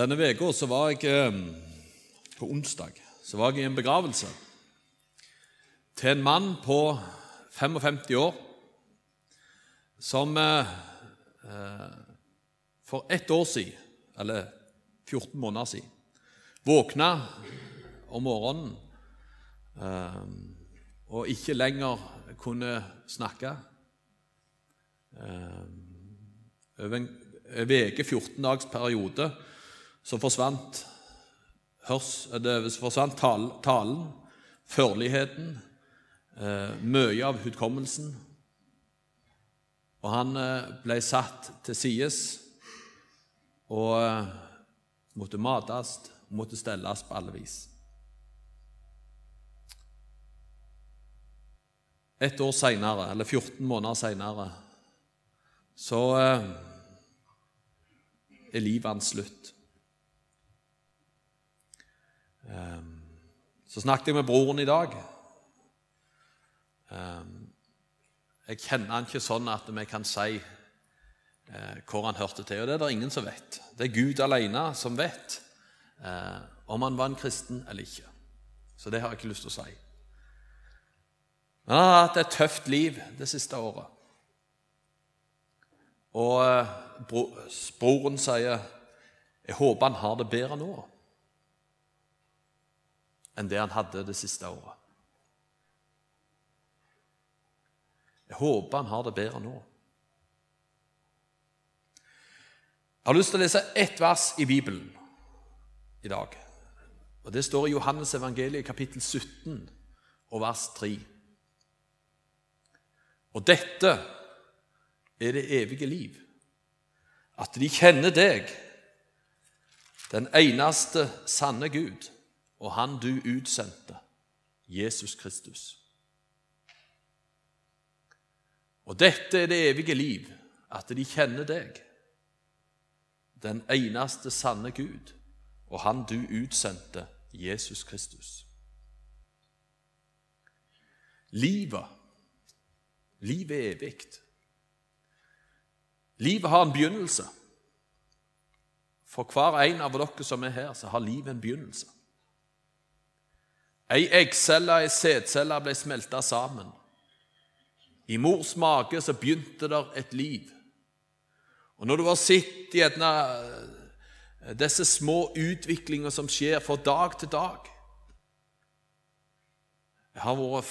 Denne uka var jeg eh, på onsdag så var jeg i en begravelse til en mann på 55 år som eh, eh, for ett år siden, eller 14 måneder siden, våkna om morgenen og ikke lenger kunne snakke. Over en uke, 14 dags periode, så forsvant, hørs, det forsvant talen, talen førligheten, eh, mye av hukommelsen. Og han eh, ble satt til sides og eh, måtte mates, måtte stelles på alle vis. Et år seinere, eller 14 måneder seinere, så eh, er livet hans slutt. Så snakket jeg med broren i dag. Ehm, jeg kjenner han ikke sånn at vi kan si eh, hvor han hørte til. Og det er det ingen som vet. Det er Gud alene som vet eh, om han var en kristen eller ikke. Så det har jeg ikke lyst til å si. Men han har hatt et tøft liv det siste året. Og eh, broren sier jeg håper han har det bedre nå enn det han hadde det siste året. Jeg håper han har det bedre nå. Jeg har lyst til å lese ett vers i Bibelen i dag. Og Det står i Johannes evangeliet kapittel 17 og vers 3. Og dette er det evige liv, at de kjenner deg, den eneste sanne Gud, og Han du utsendte, Jesus Kristus. Og dette er det evige liv, at de kjenner deg, den eneste sanne Gud, og Han du utsendte, Jesus Kristus. Livet, livet er evig. Livet har en begynnelse. For hver en av dere som er her, så har livet en begynnelse. Ei eggcelle og ei sædcelle ble smelta sammen. I mors mage så begynte der et liv. Og når du har sett i disse små utviklinger som skjer fra dag til dag Jeg har vært,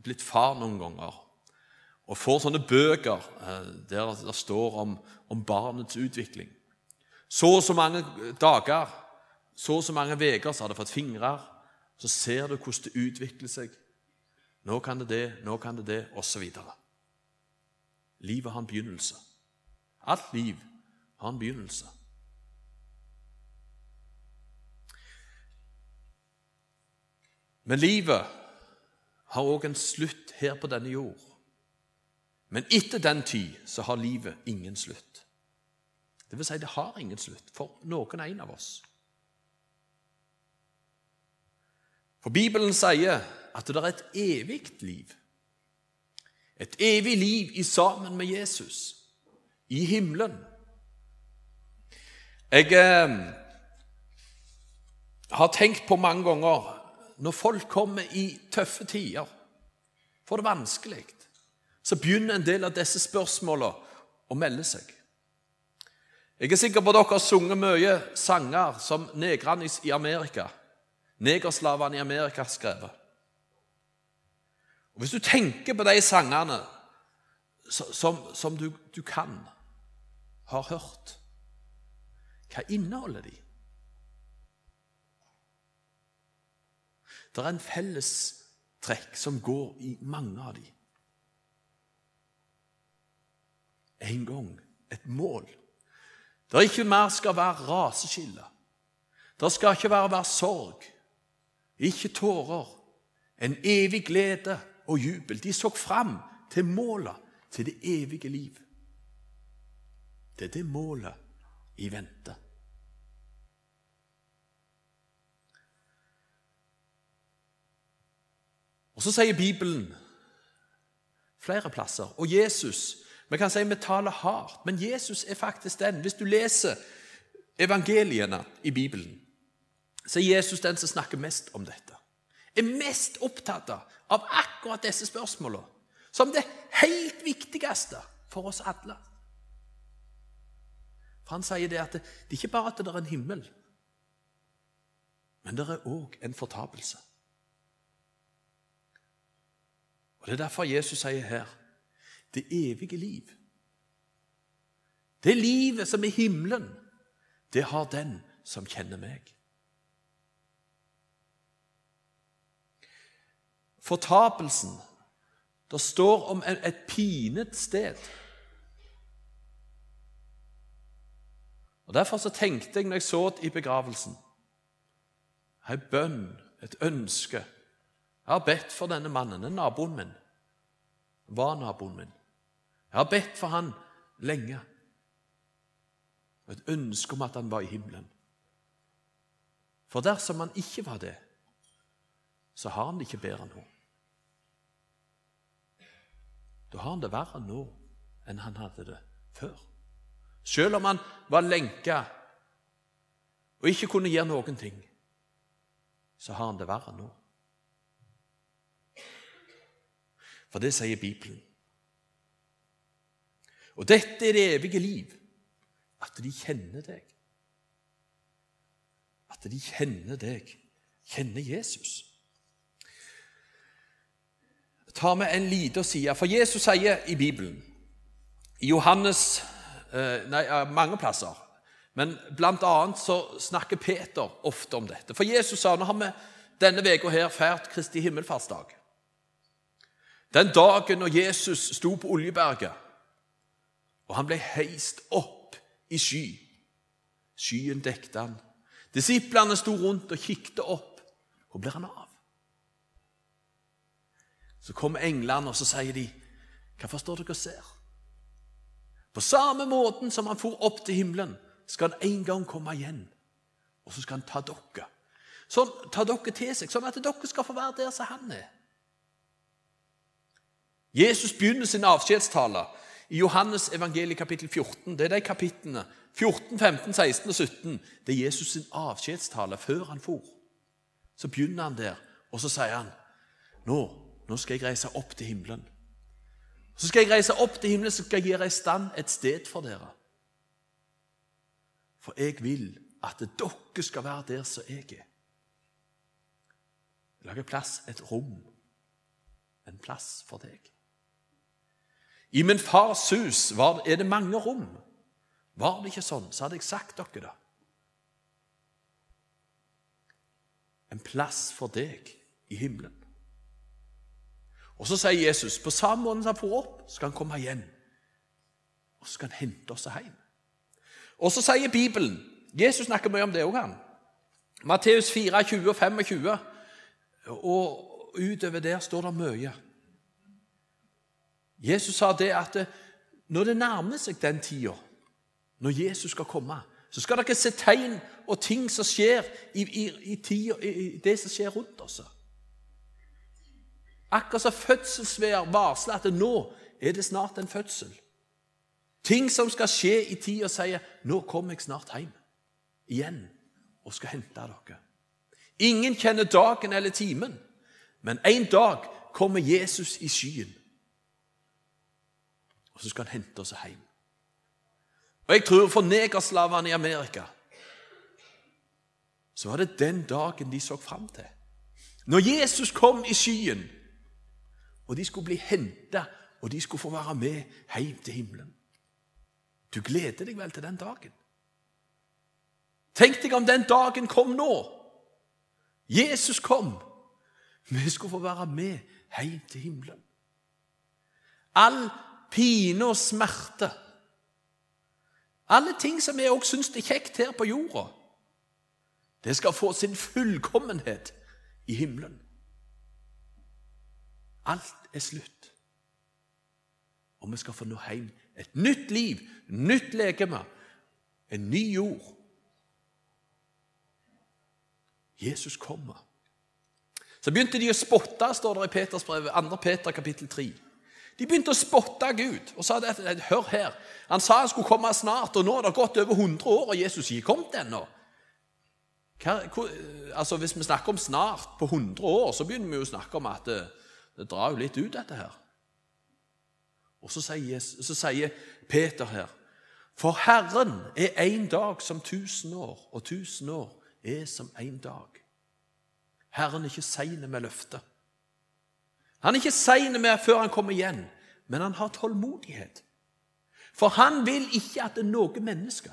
blitt far noen ganger og får sånne bøker eh, der det står om, om barnets utvikling. Så og så mange dager, så og så mange uker, så har det fått fingre. Så ser du hvordan det utvikler seg. Nå kan det det, nå kan det det, osv. Livet har en begynnelse. Alt liv har en begynnelse. Men livet har òg en slutt her på denne jord. Men etter den tid så har livet ingen slutt. Det vil si, det har ingen slutt for noen en av oss. For Bibelen sier at det er et evig liv. Et evig liv i sammen med Jesus i himmelen. Jeg eh, har tenkt på mange ganger når folk kommer i tøffe tider, får det vanskelig så begynner en del av disse spørsmålene å melde seg. Jeg er sikker på at dere har sunget mye sanger som negrene i Amerika, negerslavene i Amerika, skrevet. Og Hvis du tenker på de sangene som, som du, du, kan, har hørt, hva inneholder de? Det er en fellestrekk som går i mange av de. en gang et mål. Det ikke mer skal være raseskille. Det skal ikke være, være sorg, ikke tårer. En evig glede og jubel. De så fram til målet, til det evige liv. Det er det målet i vente. Og Så sier Bibelen flere plasser, og Jesus vi kan si vi taler hardt, men Jesus er faktisk den. Hvis du leser evangeliene i Bibelen så er Jesus den som snakker mest om dette. Er mest opptatt av akkurat disse spørsmålene som det helt viktigste for oss alle. For Han sier det at det, det er ikke bare at det er en himmel, men det er òg en fortapelse. Og Det er derfor Jesus sier her det evige liv. Det livet som er himmelen, det har den som kjenner meg. Fortapelsen Det står om et pinet sted. Og Derfor så tenkte jeg når jeg så det i begravelsen En bønn, et ønske. Jeg har bedt for denne mannen, den naboen min. Var naboen min. Jeg har bedt for han lenge. Et ønske om at han var i himmelen. For dersom han ikke var det, så har han det ikke bedre nå. Da har han det verre nå enn han hadde det før. Selv om han var lenka og ikke kunne gjøre noen ting, så har han det verre nå. For det sier Bibelen. Og dette er det evige liv, at de kjenner deg. At de kjenner deg, kjenner Jesus. Ta med en liten side, for Jesus sier i Bibelen, i Johannes Eh, nei, mange plasser. Men blant annet så snakker Peter ofte om dette. For Jesus sa nå har vi denne uka her feiret Kristi himmelfartsdag. Den dagen når Jesus sto på Oljeberget, og han ble heist opp i sky. Skyen dekte han. Disiplene sto rundt og kikket opp. Hvor blir han av? Så kommer englene, og så sier de, 'Hvorfor står dere og ser?' På samme måten som han for opp til himmelen, skal han en gang komme igjen. Og så skal han ta dere. Sånn, ta dere til seg, sånn at dere skal få være der som han er. Jesus begynner sin avskjedstale i Johannes evangeliet kapittel 14. Det er de kapitlene 14, 15, 16 og 17. Det er Jesus sin avskjedstale før han for. Så begynner han der, og så sier han nå, nå skal jeg reise opp til himmelen. Så skal jeg reise opp til himmelen så skal jeg gjøre i stand et sted for dere. For jeg vil at dere skal være der som jeg er. Lage plass, et rom, en plass for deg. I min fars hus er det mange rom. Var det ikke sånn, så hadde jeg sagt dere det. En plass for deg i himmelen. Og Så sier Jesus på samme måte som han får opp, skal han komme igjen. Og så skal han hente oss hjem. Og så sier Bibelen Jesus snakker mye om det òg, han. Matteus 4, 20 og 25. Og utover der står det mye. Jesus sa det at når det nærmer seg den tida, når Jesus skal komme, så skal dere se tegn og ting som skjer i, i, i, tida, i det som skjer rundt oss. Akkurat som fødselsvær varsler at nå er det snart en fødsel. Ting som skal skje i tid og sier 'Nå kommer jeg snart hjem igjen og skal hente dere'. Ingen kjenner dagen eller timen, men en dag kommer Jesus i skyen. Og så skal han hente oss hjem. Og jeg tror for negerslavene i Amerika så var det den dagen de så fram til. Når Jesus kom i skyen og de skulle bli henta, og de skulle få være med hjem til himmelen. Du gleder deg vel til den dagen? Tenk deg om den dagen kom nå. Jesus kom. Vi skulle få være med hjem til himmelen. All pine og smerte, alle ting som vi òg syns er kjekt her på jorda, det skal få sin fullkommenhet i himmelen. Alt er slutt. Og vi skal få nå hjem et nytt liv, nytt legeme, en ny jord. Jesus kommer. Så begynte de å spotte, står det i Peters brev, 2. Peter kapittel 3. De begynte å spotte Gud og sa at hør her, han sa han skulle komme snart, og nå har det gått over 100 år, og Jesus ikke kommet ennå. Altså, Hvis vi snakker om snart på 100 år, så begynner vi å snakke om at det, drar jo litt ut, dette her. Og så sier, så sier Peter her For Herren er én dag som tusen år, og tusen år er som én dag. Herren er ikke sein med løftet. Han er ikke sein med før han kommer igjen, men han har tålmodighet. For han vil ikke at noen mennesker,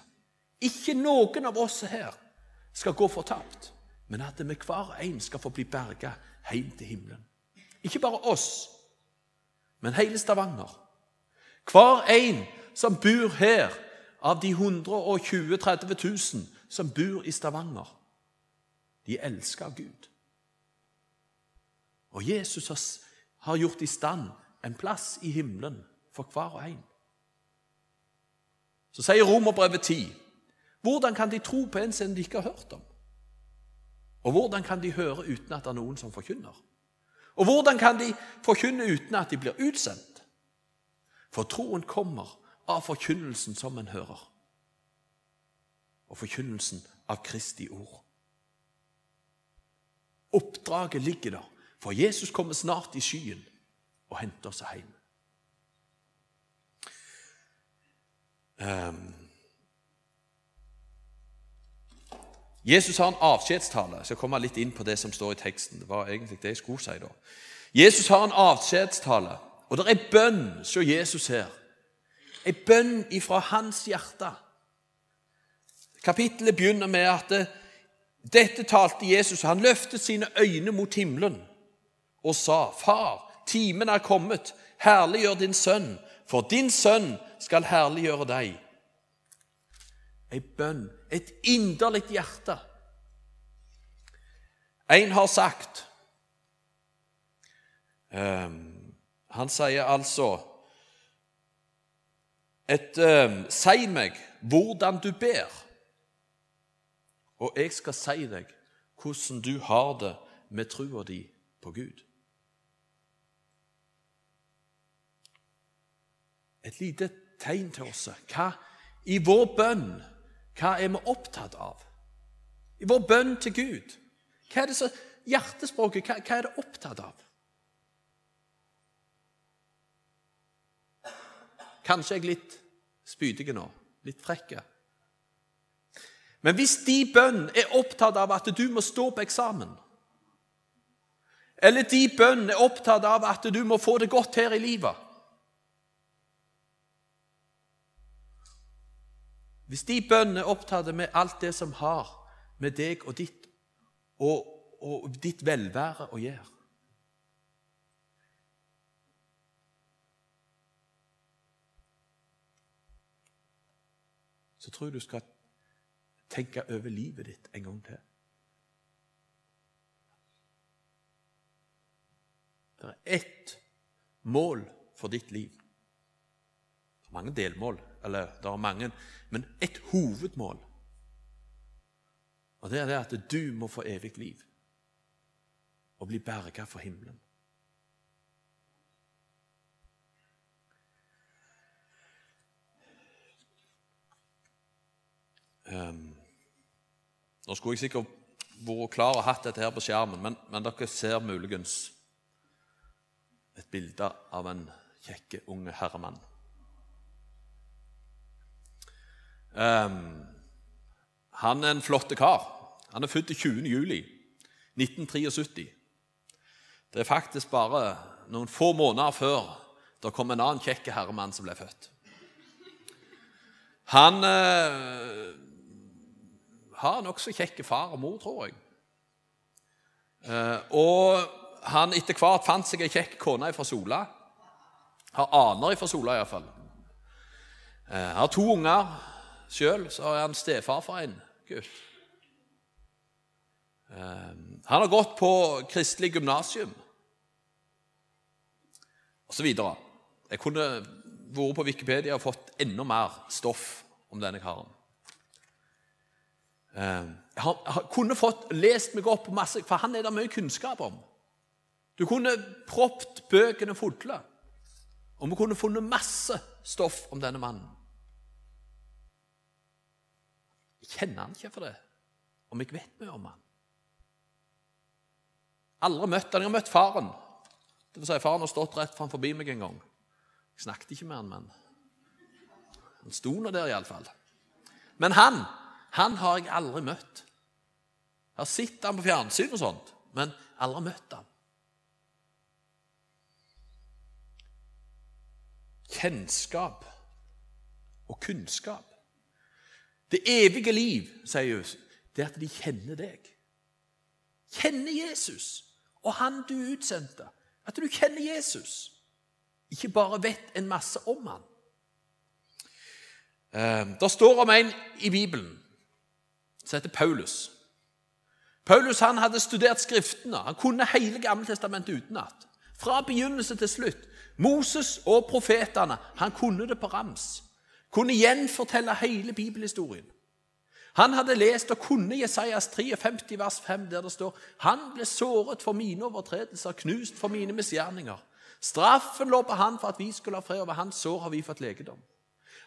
ikke noen av oss her, skal gå fortapt, men at vi hver en skal få bli berga hjem til himmelen. Ikke bare oss, men hele Stavanger. Hver en som bor her, av de 120 30 000 som bor i Stavanger, de elsker Gud. Og Jesus har gjort i stand en plass i himmelen for hver og en. Så sier Romerbrevet 10.: Hvordan kan de tro på en som de ikke har hørt om? Og hvordan kan de høre uten at det er noen som forkynner? Og hvordan kan de forkynne uten at de blir utsendt? For troen kommer av forkynnelsen som en hører, og forkynnelsen av Kristi ord. Oppdraget ligger der, for Jesus kommer snart i skyen og henter oss hjem. Um, Jesus har en avskjedstale. Jeg skal komme litt inn på det som står i teksten. Det var egentlig det jeg skulle si da. Jesus har en avskjedstale, og det er bønn Se Jesus her. En bønn ifra hans hjerte. Kapittelet begynner med at det, dette talte Jesus. Han løftet sine øyne mot himmelen og sa, 'Far, timen er kommet. Herliggjør din sønn, for din sønn skal herliggjøre deg.' En bønn, et inderlig hjerte. En har sagt um, Han sier altså et um, Si meg hvordan du ber, og jeg skal si deg hvordan du har det med trua di på Gud. Et lite tegn til oss. Hva i vår bønn hva er vi opptatt av? I vår bønn til Gud. Hva er det så, Hjertespråket, hva, hva er det opptatt av? Kanskje jeg er litt spydig nå, litt frekk. Men hvis de bønn er opptatt av at du må stå på eksamen, eller de bønn er opptatt av at du må få det godt her i livet Hvis de bønnene er opptatt med alt det som har med deg og ditt og, og ditt velvære å gjøre Så tror jeg du skal tenke over livet ditt en gang til. Det er ett mål for ditt liv. Det er mange delmål, eller det er mange men et hovedmål. Og Det er det at du må få evig liv og bli berga for himmelen. Um, nå skulle jeg sikkert vært klar og hatt dette her på skjermen, men, men dere ser muligens et bilde av en kjekke, unge herremann. Um, han er en flott kar. Han er født 20. juli 1973. Det er faktisk bare noen få måneder før det kom en annen kjekk herremann som ble født. Han eh, har nokså kjekke far og mor, tror jeg. Eh, og han etter hvert fant seg ei kjekk kone fra Sola. Har aner fra Sola, iallfall. Eh, har to unger. Sjøl er han stefar for en gutt. Ehm, han har gått på kristelig gymnasium osv. Jeg kunne vært på Wikipedia og fått enda mer stoff om denne karen. Ehm, jeg kunne fått lest meg opp masse, for han er det mye kunnskap om. Du kunne proppet bøkene fulle. Og vi kunne funnet masse stoff om denne mannen. Jeg kjenner han ikke for det, om jeg vet mye om han. Aldri møtt han. Jeg har møtt faren. Det vil si, Faren har stått rett framfor meg en gang. Jeg snakket ikke med han, men han sto nå der iallfall. Men han, han har jeg aldri møtt. Jeg har sett han på fjernsyn og sånt, men aldri møtt han. Kjennskap og kunnskap. Det evige liv, sier Jesus, det er at de kjenner deg. Kjenner Jesus og han du utsendte. At du kjenner Jesus. Ikke bare vet en masse om han. Eh, det står om en i Bibelen som heter Paulus. Paulus han hadde studert Skriftene. Han kunne hele Gammeltestamentet utenat. Fra begynnelse til slutt. Moses og profetene. Han kunne det på rams. Kunne gjenfortelle hele bibelhistorien. Han hadde lest og kunne Jesajas 53, vers 5, der det står Han ble såret for mine overtredelser, knust for mine misgjerninger. Straffen lå på han for at vi skulle ha fred, og ved hans sår har vi fått legedom.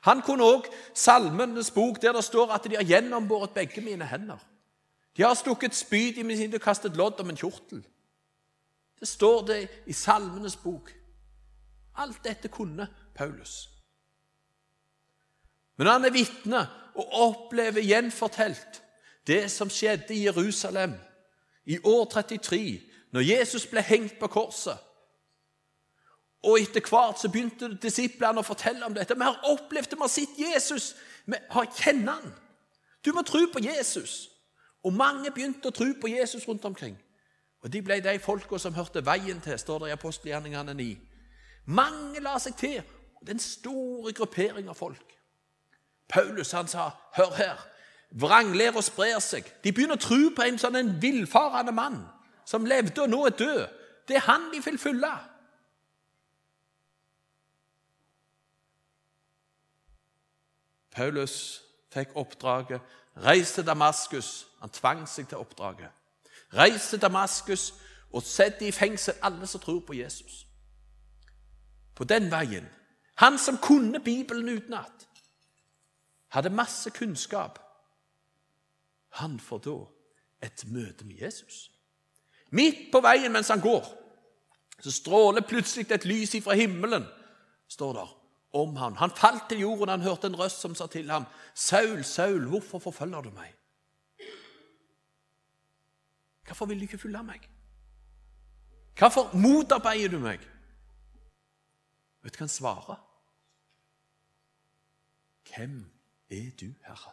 Han kunne òg Salmenes bok, der det står at de har gjennombåret begge mine hender. De har stukket spyd i min side og kastet lodd om en kjortel. Det står det i Salmenes bok. Alt dette kunne Paulus. Men han er vitne og opplever gjenfortelt det som skjedde i Jerusalem i år 33, når Jesus ble hengt på korset. Og etter hvert så begynte disiplene å fortelle om dette. Vi har opplevd det, vi har sett Jesus, vi har kjenner han. Du må tro på Jesus. Og mange begynte å tro på Jesus rundt omkring. Og de ble de folka som hørte veien til, står det i apostelgjerningene 9. Mange la seg til. Den store gruppering av folk. Paulus han sa, 'Hør her, vranglæra sprer seg.' De begynner å tro på en sånn en villfarende mann som levde og nå er død. Det er han de vil følge. Paulus fikk oppdraget 'Reis til Damaskus'. Han tvang seg til oppdraget. Reis til Damaskus og sett i fengsel alle som tror på Jesus. På den veien. Han som kunne Bibelen utenat, hadde masse kunnskap. Han får da et møte med Jesus. Midt på veien mens han går, så stråler plutselig et lys ifra himmelen, står der om ham. Han falt til jorden, han hørte en røst som sa til ham, 'Saul, Saul, hvorfor forfølger du meg?' Hvorfor vil du ikke følge meg? Hvorfor motarbeider du meg? Vet du hva han svarer? Hvem er du, Herre?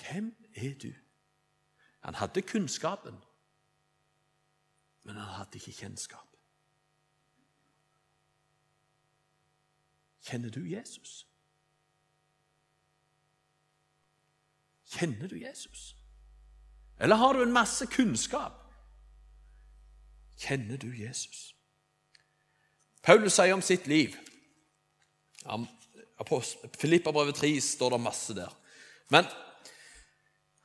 Hvem er du? Han hadde kunnskapen, men han hadde ikke kjennskap. Kjenner du Jesus? Kjenner du Jesus? Eller har du en masse kunnskap? Kjenner du Jesus? Paulus sier om sitt liv Filippabrevet 3 står det masse der. Men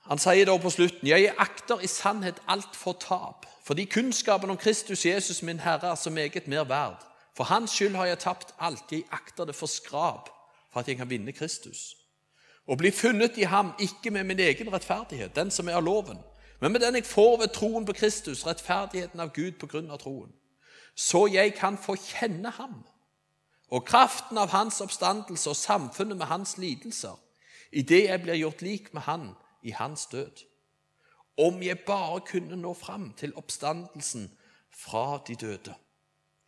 han sier da på slutten Jeg akter i sannhet alt for tap, fordi kunnskapen om Kristus Jesus, min Herre, er så meget mer verd for hans skyld har jeg tapt alt. Jeg akter det for skrap for at jeg kan vinne Kristus. Og bli funnet i ham, ikke med min egen rettferdighet, den som er av loven, men med den jeg får ved troen på Kristus, rettferdigheten av Gud på grunn av troen. Så jeg kan få kjenne ham og kraften av hans oppstandelse og samfunnet med hans lidelser, idet jeg blir gjort lik med han i hans død. Om jeg bare kunne nå fram til oppstandelsen fra de døde.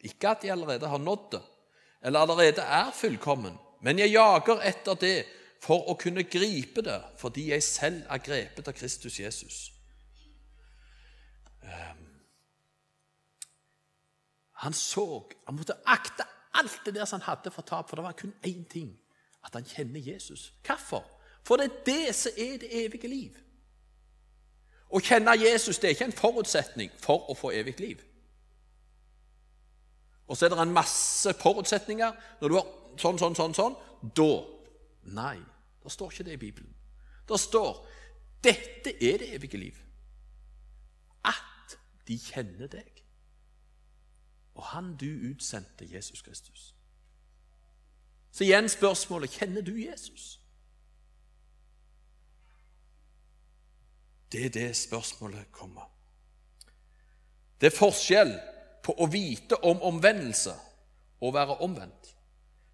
Ikke at jeg allerede har nådd det, eller allerede er fullkommen, men jeg jager etter det for å kunne gripe det fordi jeg selv er grepet av Kristus Jesus. Ehm, han så Han måtte akte alt det der som han hadde for tap, for det var kun én ting at han kjenner Jesus. Hvorfor? For det er det som er det evige liv. Å kjenne Jesus det er ikke en forutsetning for å få evig liv. Og så er det en masse forutsetninger. Når du har sånn, sånn, sånn, sånn Da Nei, det står ikke det i Bibelen. Det står dette er det evige liv. At de kjenner deg og han du utsendte, Jesus Kristus. Så igjen spørsmålet kjenner du Jesus? Det er det spørsmålet kommer. Det er forskjell på å vite om omvendelse og være omvendt.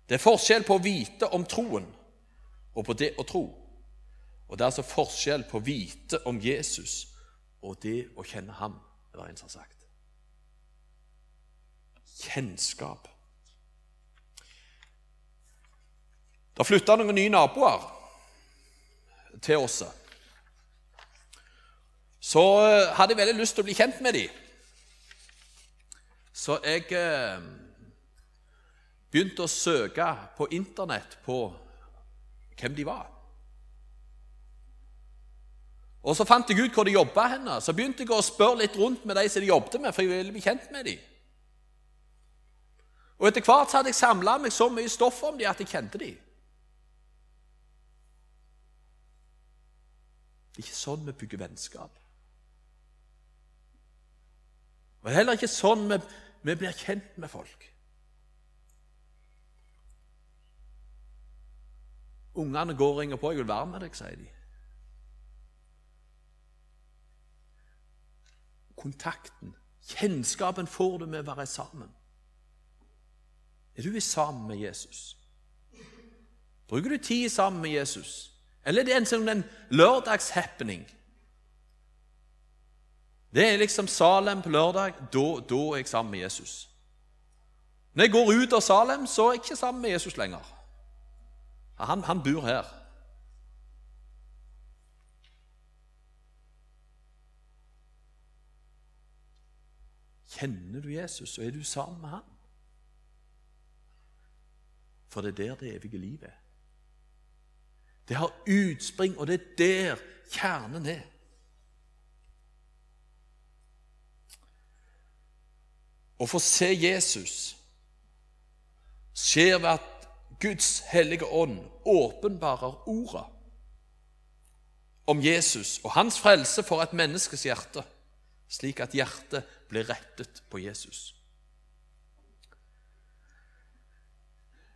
Det er forskjell på å vite om troen og på det å tro. Og det er altså forskjell på å vite om Jesus og det å kjenne ham, det var en som har sagt. Kjennskap. Da flytta noen nye naboer til oss. Så eh, hadde jeg veldig lyst til å bli kjent med dem. Så jeg eh, begynte å søke på Internett på hvem de var. Og Så fant jeg ut hvor de jobba. Så begynte jeg å spørre litt rundt med de som de jobbet med, for jeg ville bli kjent med dem. Og Etter hvert hadde jeg samla meg så mye stoff om dem at jeg kjente dem. Det er ikke sånn vi bygger vennskap. Og det er heller ikke sånn vi, vi blir kjent med folk. Ungene går og ringer på. 'Jeg vil være med deg', sier de. Kontakten, kjennskapen, får du med å være sammen. Er du sammen med Jesus? Bruker du tid sammen med Jesus? Eller er det en sånn en lørdagshappening? Det er liksom Salem på lørdag. Da, da er jeg sammen med Jesus. Når jeg går ut av Salem, så er jeg ikke sammen med Jesus lenger. Han, han bor her. Kjenner du Jesus, så er du sammen med han. For det er der det evige livet er. Det har utspring, og det er der kjernen er. Å få se Jesus skjer ved at Guds hellige ånd åpenbarer ordet om Jesus og hans frelse for et menneskes hjerte, slik at hjertet blir rettet på Jesus.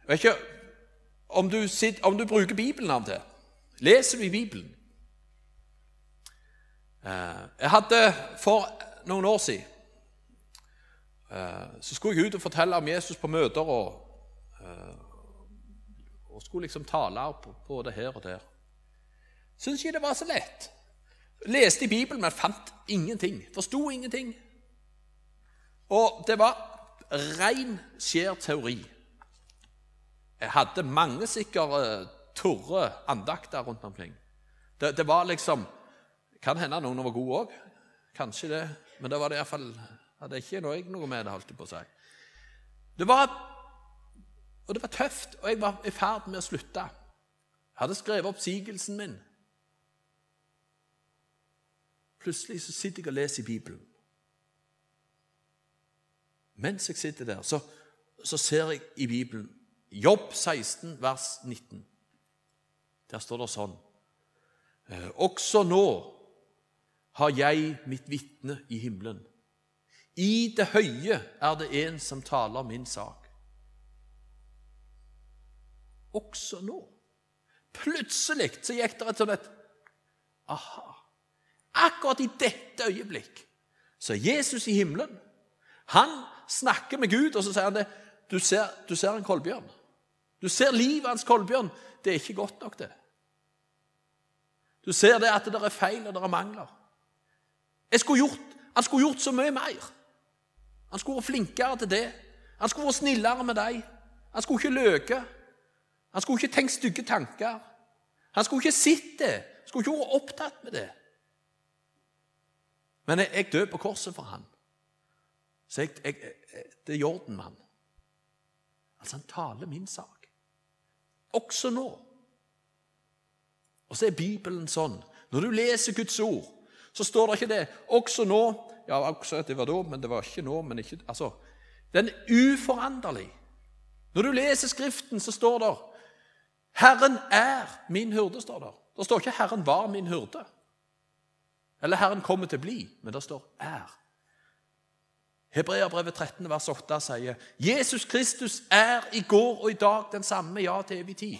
Jeg vet ikke om du, sitter, om du bruker Bibelen av til. Leser du i Bibelen? Eh, jeg hadde For noen år siden eh, så skulle jeg ut og fortelle om Jesus på møter og, eh, og skulle liksom tale på det her og der. Syns ikke det var så lett. Leste i Bibelen, men fant ingenting. Forsto ingenting. Og det var ren, skjær teori. Jeg hadde mange sikre tørre andakter rundt omkring. Det, det, var liksom Kan hende noen var gode òg. Kanskje det. Men det var det iallfall Hadde ikke noe, noe med det, holdt jeg på å si. Det var Og det var tøft, og jeg var i ferd med å slutte. Jeg hadde skrevet oppsigelsen min. Plutselig så sitter jeg og leser i Bibelen. Mens jeg sitter der, så, så ser jeg i Bibelen Jobb 16, vers 19. Der står det sånn «Eh, Også nå har jeg mitt vitne i himmelen. I det høye er det en som taler min sak. Også nå. Plutselig så gikk det et sånt et Aha. Akkurat i dette øyeblikk så er Jesus i himmelen. Han snakker med Gud, og så sier han det. Du ser, du ser en kolbjørn. Du ser livet hans kolbjørn. Det er ikke godt nok, det. Du ser det at det er feil og det er mangler. Skulle gjort, han skulle gjort så mye mer. Han skulle vært flinkere til det. Han skulle vært snillere med deg. Han skulle ikke løke. Han skulle ikke tenkt stygge tanker. Han skulle ikke sett det. Han skulle ikke vært opptatt med det. Men jeg, jeg døde på korset for han. Så jeg, jeg, det er Jordan-mann. Altså, han taler min sak. Også nå. Og så er Bibelen sånn. Når du leser Guds ord, så står det ikke det 'også nå'. Ja, også at det var da, men det var ikke nå. men ikke, altså, Den er uforanderlig. Når du leser Skriften, så står det 'Herren er min hyrde'. står der. Det står ikke 'Herren var min hyrde'. Eller 'Herren kommer til å bli', men det står 'er'. Hebreabrevet 13, vers 8 sier Jesus Kristus er i går og i dag den samme, ja, til evig tid.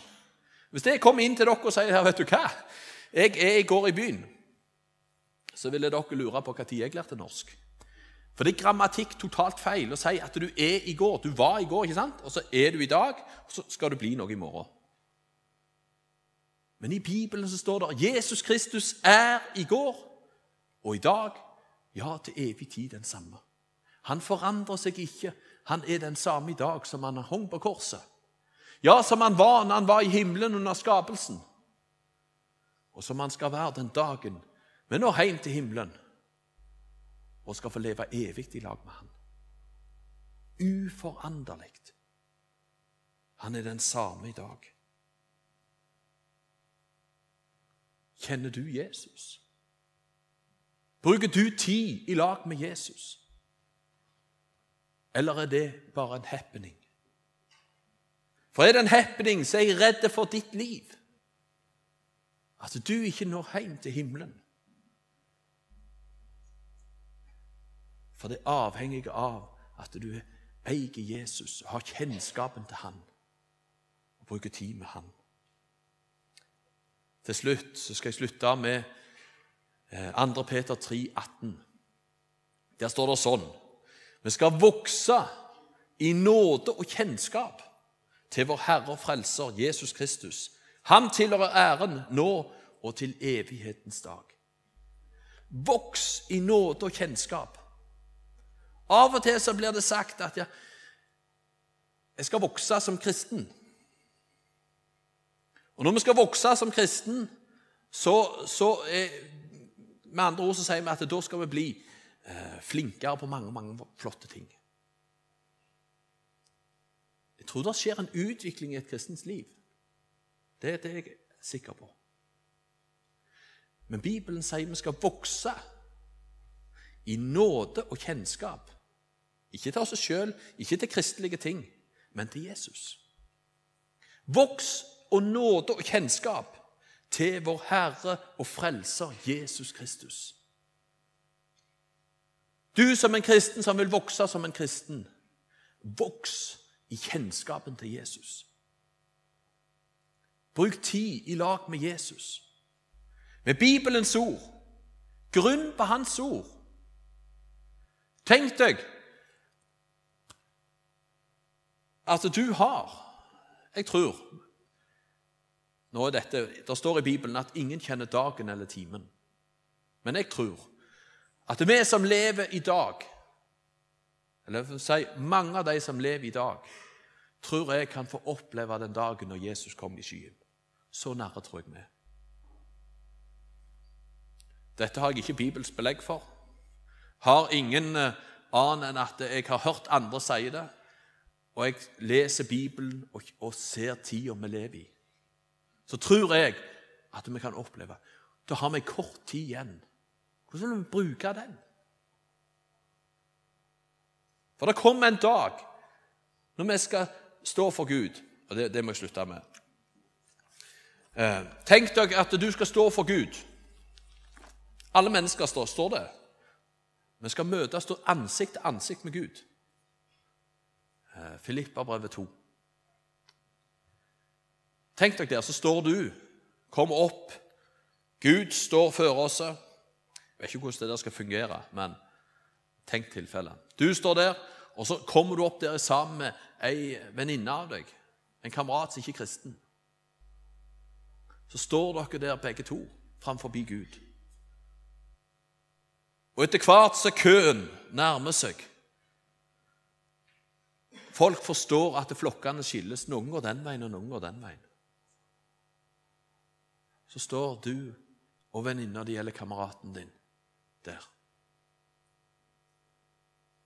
Hvis jeg kommer inn til dere og sier her, vet du hva, jeg er i går i byen, så ville dere lure på når jeg lærte norsk. For det er grammatikk totalt feil å si at du er i går. Du var i går, ikke sant? og så er du i dag, og så skal du bli noe i morgen. Men i Bibelen så står det Jesus Kristus er i går og i dag, ja, til evig tid den samme. Han forandrer seg ikke. Han er den samme i dag som han hang på korset. Ja, som han var når han var i himmelen under skapelsen. Og som han skal være den dagen vi når hjem til himmelen og skal få leve evig i lag med han. Uforanderlig. Han er den samme i dag. Kjenner du Jesus? Bruker du tid i lag med Jesus? Eller er det bare en happening? For er det en happening, så er jeg redd for ditt liv. At du ikke når hjem til himmelen. For det er avhengig av at du eier Jesus og har kjennskapen til han og bruker tid med han. Til slutt så skal jeg slutte med 2. Eh, Peter 3, 18. Der står det sånn Vi skal vokse i nåde og kjennskap til vår Herre og Frelser Jesus Kristus. Ham tilhører æren nå og til evighetens dag. Voks i nåde og kjennskap. Av og til så blir det sagt at jeg, jeg skal vokse som kristen. Og når vi skal vokse som kristen, så, så er, Med andre ord så sier vi at da skal vi bli flinkere på mange, mange flotte ting. Jeg tror det skjer en utvikling i et kristens liv. Det, er det jeg er sikker på. Men Bibelen sier vi skal vokse i nåde og kjennskap. Ikke til oss sjøl, ikke til kristelige ting, men til Jesus. Voks og nåde og kjennskap til vår Herre og Frelser Jesus Kristus. Du som en kristen som vil vokse som en kristen, voks i kjennskapen til Jesus. Bruk tid i lag med Jesus, med Bibelens ord. Grunn på Hans ord. Tenk deg at du har Jeg tror nå er dette, Det står i Bibelen at ingen kjenner dagen eller timen. Men jeg tror at vi som lever i dag, eller å si mange av de som lever i dag, tror jeg kan få oppleve den dagen når Jesus kommer i skyen. Så nære tror jeg vi er. Dette har jeg ikke Bibels belegg for. Har ingen eh, annen enn at jeg har hørt andre si det, og jeg leser Bibelen og, og ser tida vi lever i, så tror jeg at vi kan oppleve Da har vi kort tid igjen. Hvordan vil vi bruke den? For det kommer en dag når vi skal stå for Gud, og det, det må jeg slutte med. Eh, tenk deg at du skal stå for Gud. Alle mennesker står, står det. Vi skal møtes ansikt til ansikt med Gud. Eh, Filippa-brevet 2. Tenk deg der, så står du, kommer opp. Gud står før oss. Jeg vet ikke hvordan det der skal fungere, men tenk tilfellet. Du står der, og så kommer du opp der sammen med ei venninne av deg, en kamerat som ikke er kristen. Så står dere der begge to framfor Gud. Og etter hvert så køen nærmer seg. Folk forstår at flokkene skilles. Noen går den veien, og noen går den veien. Så står du og venninna di eller kameraten din der.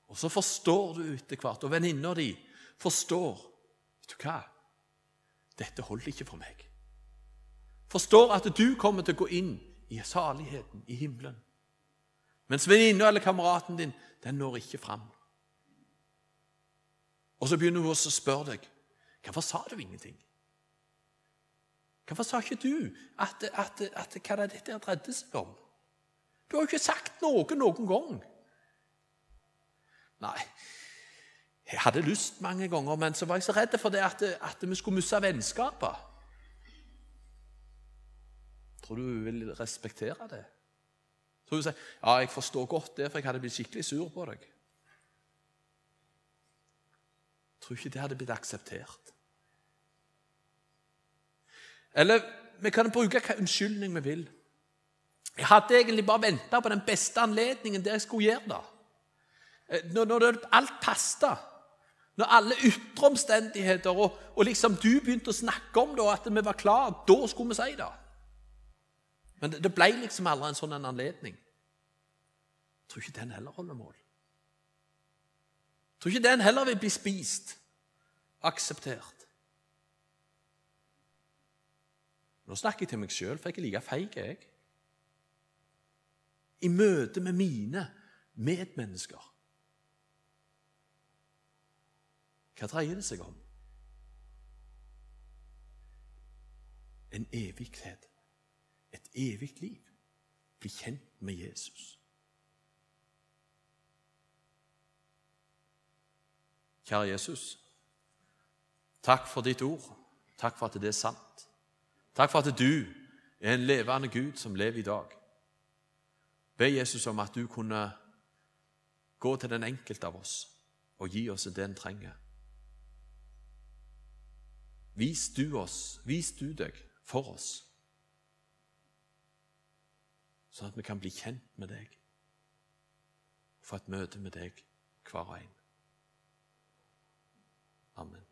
Og så forstår du etter hvert, og venninna di forstår Vet du hva? Dette holder ikke for meg. Forstår at du kommer til å gå inn i saligheten, i himmelen. Mens venninna eller kameraten din, den når ikke fram. Og så begynner hun også å spørre deg hvorfor sa du ingenting. Hvorfor sa ikke du at, at, at, hva det dette dreide seg om? Du har jo ikke sagt noe noen gang. Nei. Jeg hadde lyst mange ganger, men så var jeg så redd for det at, at vi skulle miste vennskapet. Tror du hun vil respektere det? Tror hun sier ja, jeg forstår godt det, for jeg hadde blitt skikkelig sur på deg. Tror ikke det hadde blitt akseptert. Eller vi kan bruke hvilken unnskyldning vi vil. Jeg hadde egentlig bare venta på den beste anledningen der jeg skulle gjøre det. Eh, når, når alt passet. Når alle ytre omstendigheter og, og, liksom du begynte å snakke om det, og at vi var klare, da skulle vi si det. Men det, det ble liksom aldri en sånn en anledning. Jeg tror ikke den heller holder mål. Jeg tror ikke den heller vil bli spist, akseptert. Nå snakker jeg til meg sjøl, for jeg er like feig, jeg. I møte med mine medmennesker. Hva dreier det seg om? En evighet. Et evig liv. Bli kjent med Jesus. Kjære Jesus. Takk for ditt ord. Takk for at det er sant. Takk for at du er en levende Gud som lever i dag. Be Jesus om at du kunne gå til den enkelte av oss og gi oss det en trenger. Vis du oss, vis du deg for oss, sånn at vi kan bli kjent med deg og få et møte med deg hver og en. Amen.